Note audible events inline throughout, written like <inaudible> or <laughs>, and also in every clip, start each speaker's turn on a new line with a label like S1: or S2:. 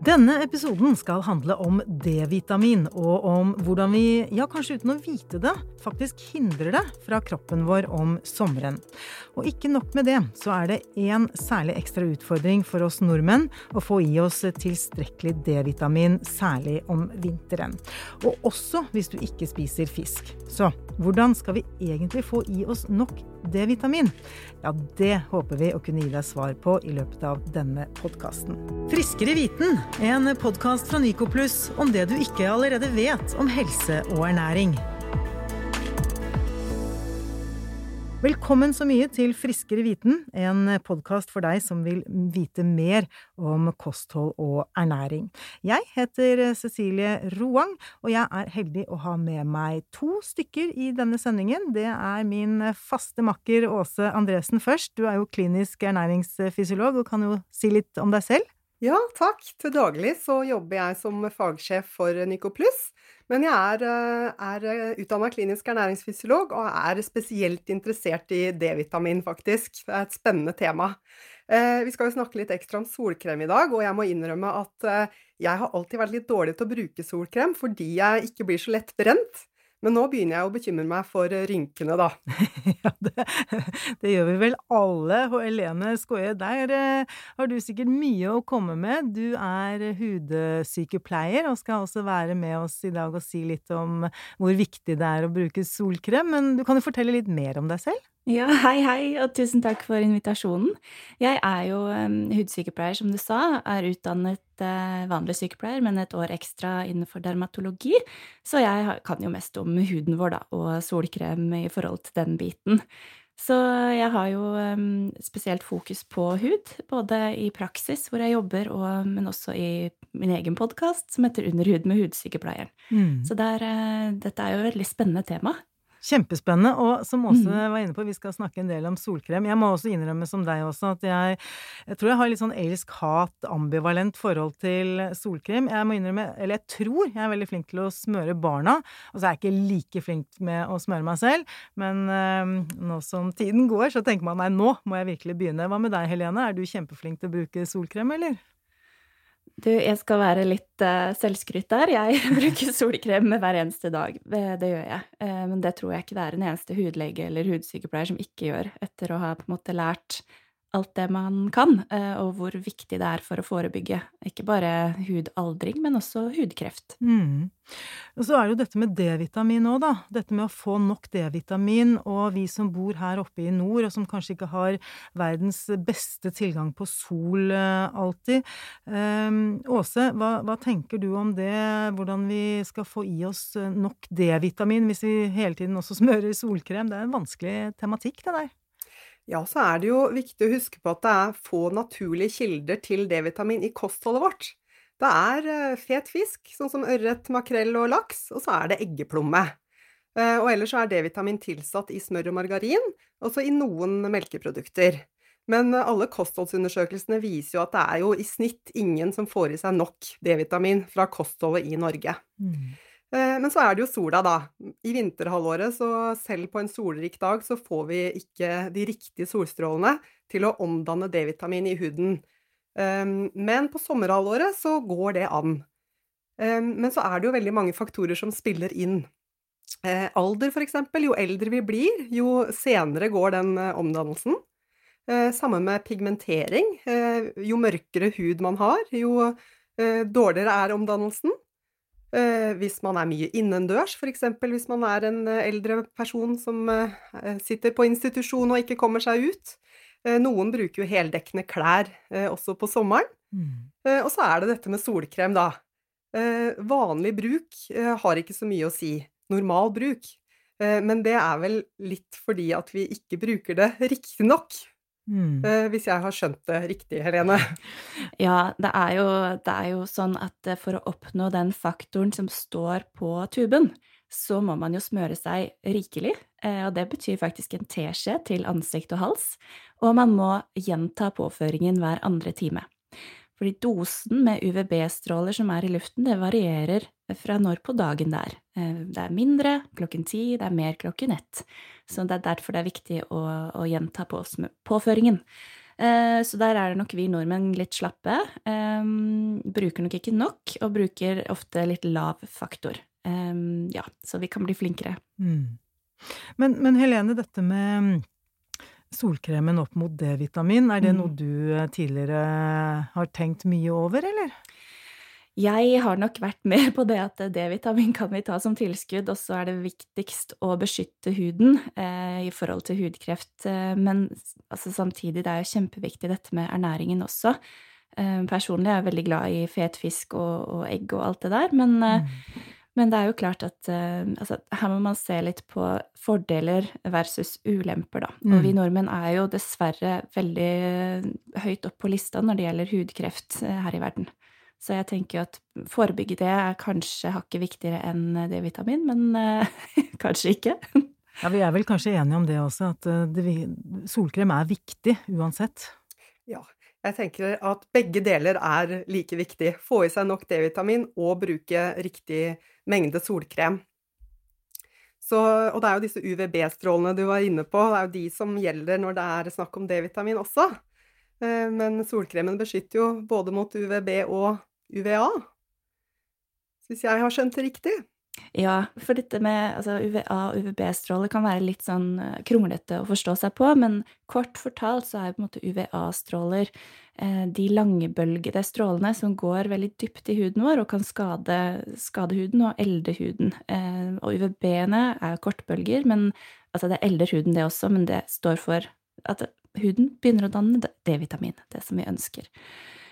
S1: Denne episoden skal handle om D-vitamin, og om hvordan vi, ja kanskje uten å vite det, faktisk hindrer det fra kroppen vår om sommeren. Og ikke nok med det, så er det én særlig ekstra utfordring for oss nordmenn å få i oss tilstrekkelig D-vitamin, særlig om vinteren. Og også hvis du ikke spiser fisk. Så hvordan skal vi egentlig få i oss nok D-vitamin? Ja, det håper vi å kunne gi deg svar på i løpet av denne podkasten. Friskere viten, en podkast fra Nycoplus om det du ikke allerede vet om helse og ernæring. Velkommen så mye til Friskere viten, en podkast for deg som vil vite mer om kosthold og ernæring. Jeg heter Cecilie Roang, og jeg er heldig å ha med meg to stykker i denne sendingen. Det er min faste makker Åse Andresen først. Du er jo klinisk ernæringsfysiolog og kan jo si litt om deg selv.
S2: Ja, takk. Til daglig så jobber jeg som fagsjef for Nycoplus. Men jeg er, eh, er eh, utdanna klinisk ernæringsfysiolog og er spesielt interessert i D-vitamin, faktisk. Det er et spennende tema. Eh, vi skal jo snakke litt ekstra om solkrem i dag, og jeg må innrømme at jeg har alltid vært litt dårlig til å bruke solkrem fordi jeg ikke blir så lett brent. Men nå begynner jeg å bekymre meg for rynkene, da. <laughs>
S1: ja, det, <laughs> det, gjør vi vel alle. Og Helene Skoie, der eh, har du sikkert mye å komme med. Du er hudsykepleier og skal også være med oss i dag og si litt om hvor viktig det er å bruke solkrem. Men du kan jo fortelle litt mer om deg selv?
S3: Ja, hei, hei, og tusen takk for invitasjonen. Jeg er jo um, hudsykepleier, som du sa. Er utdannet uh, vanlig sykepleier, men et år ekstra innenfor dermatologi. Så jeg kan jo mest om huden vår, da, og solkrem i forhold til den biten. Så jeg har jo um, spesielt fokus på hud, både i praksis, hvor jeg jobber, og, men også i min egen podkast, som heter Under hud med hudsykepleieren. Mm. Så der, uh, dette er jo et veldig spennende tema.
S1: Kjempespennende. Og som Åse mm. var inne på, vi skal snakke en del om solkrem. Jeg må også innrømme, som deg også, at jeg, jeg tror jeg har litt sånn elsk-hat, ambivalent forhold til solkrem. Jeg må innrømme, eller jeg tror jeg er veldig flink til å smøre barna. Og så er jeg ikke like flink med å smøre meg selv. Men øh, nå som tiden går, så tenker man nei, nå må jeg virkelig begynne. Hva med deg, Helene? Er du kjempeflink til å bruke solkrem, eller?
S3: Du, jeg skal være litt uh, selvskrytt der. Jeg <laughs> bruker solkrem hver eneste dag. Det, det gjør jeg. Uh, men det tror jeg ikke det er en eneste hudlege eller hudsykepleier som ikke gjør, etter å ha på en måte lært alt det man kan, uh, og hvor viktig det er for å forebygge ikke bare hudaldring, men også hudkreft. Mm.
S1: Og så er det jo dette med D-vitamin òg, da. Dette med å få nok D-vitamin. Og vi som bor her oppe i nord, og som kanskje ikke har verdens beste tilgang på sol uh, alltid. Um, Åse, hva, hva, tenker du om det? Hvordan vi skal få i oss eh, nok D-vitamin hvis vi hele tiden også smører solkrem? Det er en vanskelig tematikk, det der.
S2: Ja, så er det jo viktig å huske på at det er få naturlige kilder til D-vitamin i kostholdet vårt. Det er eh, fet fisk, sånn som ørret, makrell og laks, og så er det eggeplomme. Eh, og ellers er D-vitamin tilsatt i smør og margarin, også i noen melkeprodukter. Men eh, alle kostholdsundersøkelsene viser jo at det er jo i snitt ingen som får i seg nok D-vitamin fra kostholdet i Norge. Mm. Men så er det jo sola, da. I vinterhalvåret, så selv på en solrik dag, så får vi ikke de riktige solstrålene til å omdanne D-vitamin i huden. Ehm, men på sommerhalvåret så går det an. Ehm, men så er det jo veldig mange faktorer som spiller inn. Eh, alder, eksempel. Jo eldre vi blir, jo senere går den eh, omdannelsen. Eh, samme med pigmentering. Jo mørkere hud man har, jo dårligere er omdannelsen. Hvis man er mye innendørs, f.eks. hvis man er en eldre person som sitter på institusjon og ikke kommer seg ut, Eh, noen bruker jo heldekkende klær eh, også på sommeren. Mm. Eh, og så er det dette med solkrem, da. Vanlig bruk har ikke så mye å si. Normal bruk. Men det er vel litt fordi at vi ikke bruker det riktig nok. Mm. Hvis jeg har skjønt det riktig, Helene? <laughs>
S3: Ja, det er, jo, det er jo sånn at for å oppnå den faktoren som står på tuben, så må man jo smøre seg rikelig, eh, og det betyr faktisk en teskje til ansikt og hals, og man må gjenta påføringen hver andre time. Fordi dosen med UVB-stråler som er i luften, det varierer fra når på dagen det er. Eh, det er mindre klokken ti, det er mer klokken ett. Så det er derfor det er viktig å, å gjenta på, påføringen. Eh, så der er det nok vi nordmenn litt slappe. Um, bruker nok ikke nok, og bruker ofte litt lav faktor. Um, ja, så vi kan bli flinkere. Mm.
S1: Men, men, Helene, dette med solkremen opp mot D-vitamin, er det mm. noe du eh, tidligere har tenkt mye over, eller?
S3: Jeg har nok vært mer på det at D-vitamin kan vi ta som tilskudd, og så er det viktigst å beskytte huden eh, i forhold til hudkreft. Eh, men altså, samtidig, det er jo kjempeviktig dette med ernæringen også. Eh, personlig er jeg veldig glad i fet fisk og, og egg og alt det der, men, eh, mm. men det er jo klart at eh, altså, her må man se litt på fordeler versus ulemper, da. Mm. Og vi nordmenn er jo dessverre veldig høyt opp på lista når det gjelder hudkreft eh, her i verden. Så jeg tenker jo at forebygge det er kanskje hakket viktigere enn D-vitamin, men uh, <laughs> kanskje ikke.
S1: ja, vi er vel kanskje enige om det også, at eh, det, solkrem er viktig uansett.
S2: Ja, jeg tenker at begge deler er like viktig. Få i seg nok D-vitamin og bruke riktig mengde solkrem. Så, og det er jo disse UVB-strålene du var inne på, det er jo de som gjelder når det er snakk om D-vitamin også. Eh, men solkremen beskytter jo både mot UVB og UVA. Hvis jeg har skjønt det riktig?
S3: Ja, for dette med altså, UVA og UVB-stråler kan være litt sånn eh, kronglete å forstå seg på, men kort fortalt så er på en måte UVA-stråler eh, de langebølgede strålene som går veldig dypt i huden vår og kan skade, skade huden og elde huden. Eh, og UVB-ene er kortbølger, men altså det elder huden det også, men det står for at huden begynner å danne D-vitamin, det som vi ønsker.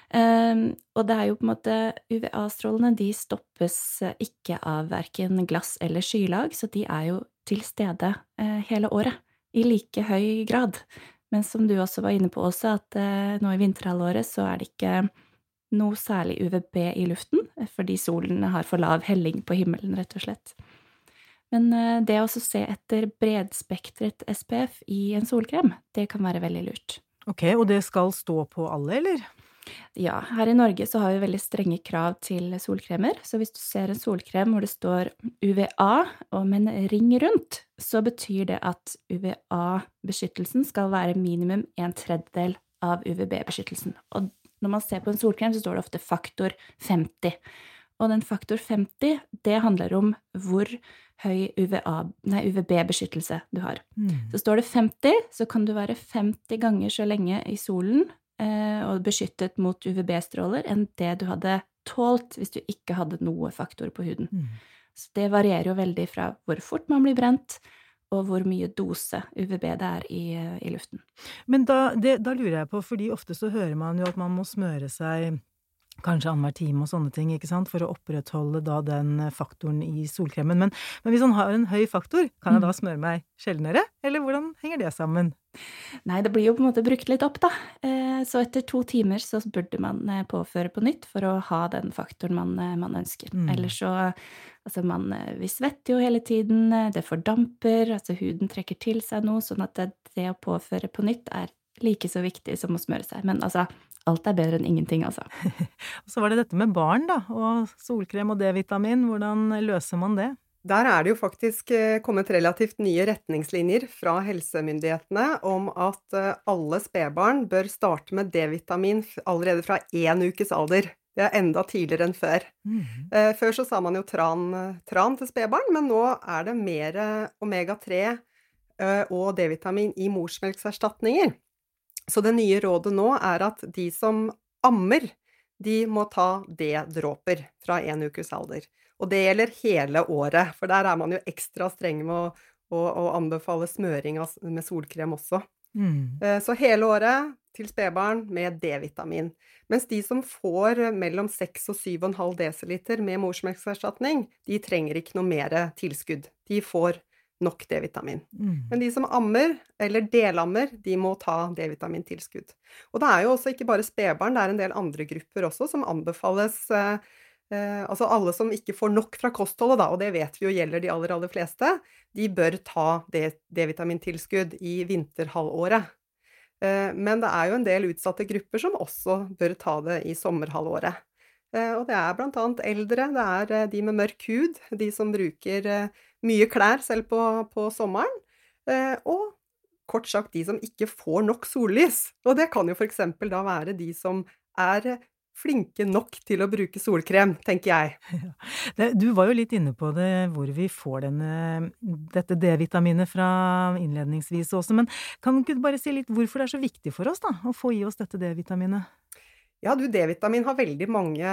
S3: Um, og det er jo på en måte UVA-strålene de stoppes eh, ikke av verken glass eller skylag, så de er jo til stede uh, hele året i like høy grad. Men som du også var inne på også, at uh, nå i vinterhalvåret så er det ikke noe særlig UVB i luften, fordi solen har for lav helling på himmelen, rett og slett. Men det å se etter bredspektret SPF i en solkrem, det kan være veldig lurt.
S1: Ok, og det skal stå på alle, eller?
S3: Ja, her i Norge så har vi veldig strenge krav til solkremer, så hvis du ser en solkrem hvor det står UVA og med en ring rundt, så betyr det at UVA-beskyttelsen skal være minimum en tredjedel av UVB-beskyttelsen. Og når man ser på en solkrem, så står det ofte faktor 50. Og den faktor 50, det handler om hvor høy UVB-beskyttelse du har. Mm. Så står det 50, så kan du være 50 ganger så lenge i solen og beskyttet mot UVB-stråler enn det du hadde tålt hvis du ikke hadde noe faktor på huden. Mm. Så det varierer jo veldig fra hvor fort man blir brent, og hvor mye dose UVB det er i, i luften.
S1: Men da, det, da, lurer jeg på, fordi ofte så hører man jo at man må smøre seg kanskje annenhver time og sånne ting, ikke sant, for å opprettholde da den faktoren i solkremen. Men, men hvis man har en høy faktor, kan jeg da mm. smøre meg sjeldnere, eller hvordan henger det sammen?
S3: Nei, det blir jo på en måte brukt litt opp, da. Eh, så etter to timer så burde man eh, påføre på nytt for å ha den faktoren man, eh, man ønsker. Mm. Ellers så Altså, man Vi svetter jo hele tiden, det fordamper, altså huden trekker til seg noe, sånn at det, det å påføre på nytt er like så viktig som å smøre seg. Men altså, alt er bedre enn ingenting, altså. <laughs>
S1: Og så var det dette med barn, da, og solkrem og D-vitamin. Hvordan løser man det?
S2: Der er det jo faktisk eh, kommet relativt nye retningslinjer fra helsemyndighetene om at eh, alle spedbarn bør starte med D-vitamin allerede fra én ukes alder. Det er enda tidligere enn før. Mm. Før så sa man jo tran, tran til spedbarn, men nå er det mer omega-3 og D-vitamin i morsmelkserstatninger. Så det nye rådet nå er at de som ammer, de må ta D-dråper fra én ukes alder. Og det gjelder hele året, for der er man jo ekstra streng med å, å, å anbefale smøring med solkrem også. Mm. Eh, så hele året til spedbarn med D-vitamin. Mens de som får mellom 6 og 7,5 dl med morsmelkerstatning, de trenger ikke noe mer tilskudd. De får nok D-vitamin. Mm. Men de som ammer, eller delammer, de må ta D-vitamintilskudd. Og det er jo også ikke bare spedbarn, det er en del andre grupper også som anbefales eh, Eh, altså alle som ikke får nok fra kostholdet, da, og det vet vi jo gjelder de aller, aller fleste, de bør ta D-vitamintilskudd i vinterhalvåret. Eh, men det er jo en del utsatte grupper som også bør ta det i sommerhalvåret. Eh, og det er blant annet eldre, det er eh, de med mørk hud, de som bruker eh, mye klær selv på, på sommeren, eh, og kort sagt de som ikke får nok sollys. Og det kan jo f.eks. da være de som er flinke nok til å bruke solkrem, tenker jeg. <laughs>
S1: Ja. Du var jo litt inne på det, hvor vi får denne, dette D-vitaminet fra innledningsvis også, men kan du bare si litt hvorfor det er så viktig for oss da, å få i oss dette D-vitaminet?
S2: Ja, du, D-vitamin har veldig mange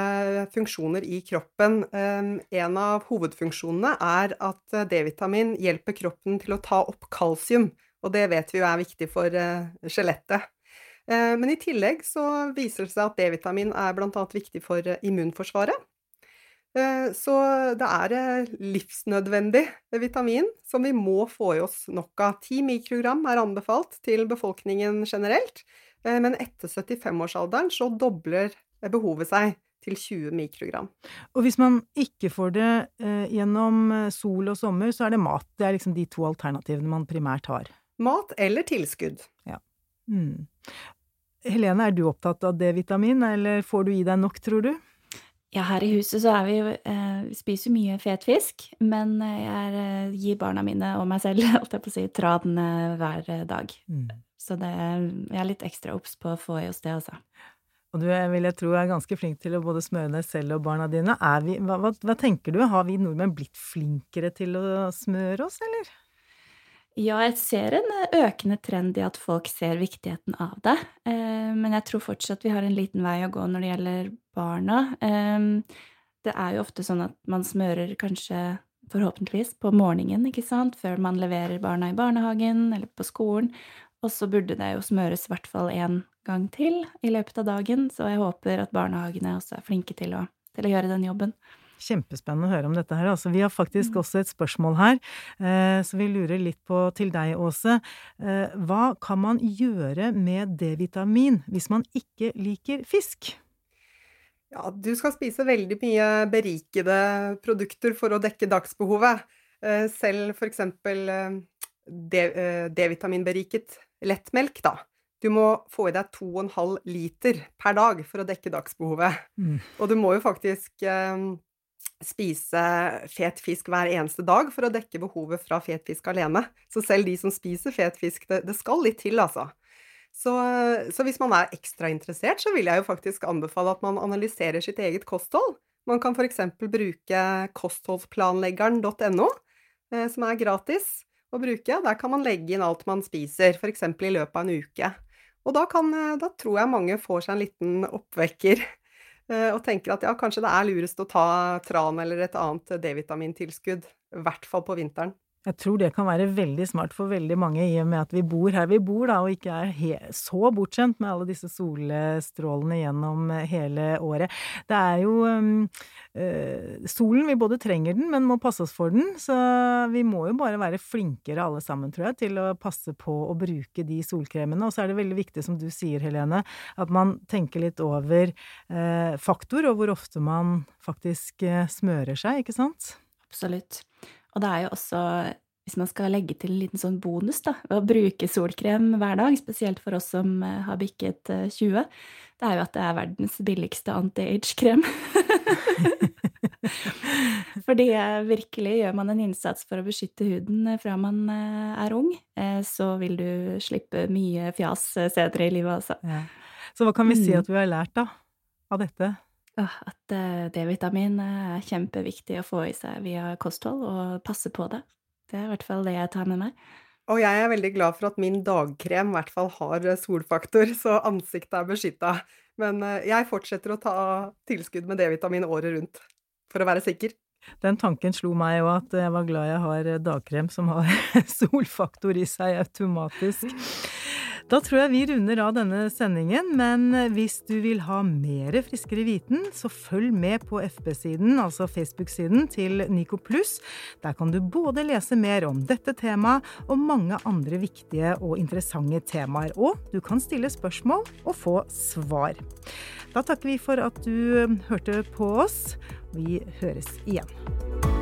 S2: funksjoner i kroppen. Ehm, en av hovedfunksjonene er at eh, D-vitamin hjelper kroppen til å ta opp kalsium, og det vet vi jo er viktig for eh, skjelettet. Eh, men i tillegg så viser det seg at D-vitamin er bl.a. viktig for immunforsvaret. Så det er livsnødvendig vitamin som vi må få i oss nok av. 10 mikrogram er anbefalt til befolkningen generelt. Eh, men etter 75-årsalderen så dobler behovet seg til 20 mikrogram.
S1: Og hvis man ikke får det eh, gjennom eh, sol og sommer, så er det mat. Det er liksom de to alternativene man primært har.
S2: Mat eller tilskudd.
S1: Ja. Mm. Helene, er du opptatt av D-vitamin, eller får du i deg nok, tror du?
S3: Ja, her i huset så er vi eh, spiser jo mye fet fisk, men jeg er, gir barna mine og meg selv, <laughs> holdt jeg på å si, traden hver dag. Mm. Så det, jeg er litt ekstra obs på å få i oss det, altså.
S1: Og du vil jeg tro er ganske flink til å både smøre deg selv og barna dine. Vi, hva, hva, hva, tenker du, har vi nordmenn blitt flinkere til å smøre oss, eller?
S3: Ja, jeg ser en økende trend i at folk ser viktigheten av det. Eh, men jeg tror fortsatt vi har en liten vei å gå når det gjelder barna. Eh, det er jo ofte sånn at man smører kanskje forhåpentligvis på morgenen, ikke sant, før man leverer barna i barnehagen eller på skolen. Og så burde det jo smøres i hvert fall én gang til i løpet av dagen, så jeg håper at barnehagene også er flinke til å, til å gjøre den jobben.
S1: Kjempespennende å høre om dette her. Altså, vi har faktisk mm. også et spørsmål her, eh, så vi lurer litt på til deg, Åse. Eh, hva kan man gjøre med D-vitamin hvis man ikke liker fisk?
S2: Ja, du skal spise veldig mye berikede produkter for å dekke dagsbehovet. Eh, selv for eksempel eh, eh, D-vitaminberiket lettmelk, da. Du må få i deg 2,5 liter per dag for å dekke dagsbehovet. Mm. Og du må jo faktisk eh, spise fet fisk hver eneste dag for å dekke behovet fra fet fisk alene. Så selv de som spiser fet fisk, det, det skal litt til, altså. Så, så, hvis man er ekstra interessert, så vil jeg jo faktisk anbefale at man analyserer sitt eget kosthold. Man kan f.eks. bruke kostholdsplanleggeren.no, eh, som er gratis å bruke. Der kan man legge inn alt man spiser, f.eks. i løpet av en uke. Og da, kan, eh, da, tror jeg mange får seg en liten oppvekker og tenker at ja, kanskje det er lurest å ta tran eller et annet D-vitamintilskudd, i hvert fall på vinteren.
S1: Jeg tror det kan være veldig smart for veldig mange, i og med at vi bor her vi bor, da, og ikke er så bortskjemt med alle disse solstrålene gjennom hele året. Det er jo øh, Solen, vi både trenger den, men må passe oss for den. Så vi må jo bare være flinkere alle sammen, tror jeg, til å passe på å bruke de solkremene. Og så er det veldig viktig, som du sier, Helene, at man tenker litt over øh, faktor, og hvor ofte man faktisk smører seg, ikke sant?
S3: Absolutt. Og det er jo også, hvis man skal legge til en liten sånn bonus, da, ved å bruke solkrem hver dag, spesielt for oss som eh, har bikket 20, eh, det er jo at det er verdens billigste anti-age-krem. <laughs> Fordi virkelig gjør man en innsats for å beskytte huden fra man eh, er ung, så vil du slippe mye fjas senere i livet, altså. Ja.
S1: Så hva kan vi si mm. at vi har lært, da, av dette?
S3: At eh, D-vitamin er kjempeviktig å få i seg via kosthold, og passe på det. Det er i hvert fall det jeg tar med meg.
S2: Og jeg er veldig glad for at min dagkrem i hvert fall har eh, solfaktor, så ansiktet er beskytta. Men eh, jeg fortsetter å ta tilskudd med D-vitamin året rundt, for å være sikker.
S1: Den tanken slo meg jo at jeg var glad jeg har dagkrem som har <laughs> solfaktor i seg automatisk. Da tror jeg vi runder av denne sendingen, men hvis du vil ha mer Friskere viten, så følg med på FB-siden, altså Facebook-siden til Nico Pluss. Der kan du både lese mer om dette temaet og mange andre viktige og interessante temaer. Og du kan stille spørsmål og få svar. Da takker vi for at du hørte på oss. Vi høres igjen.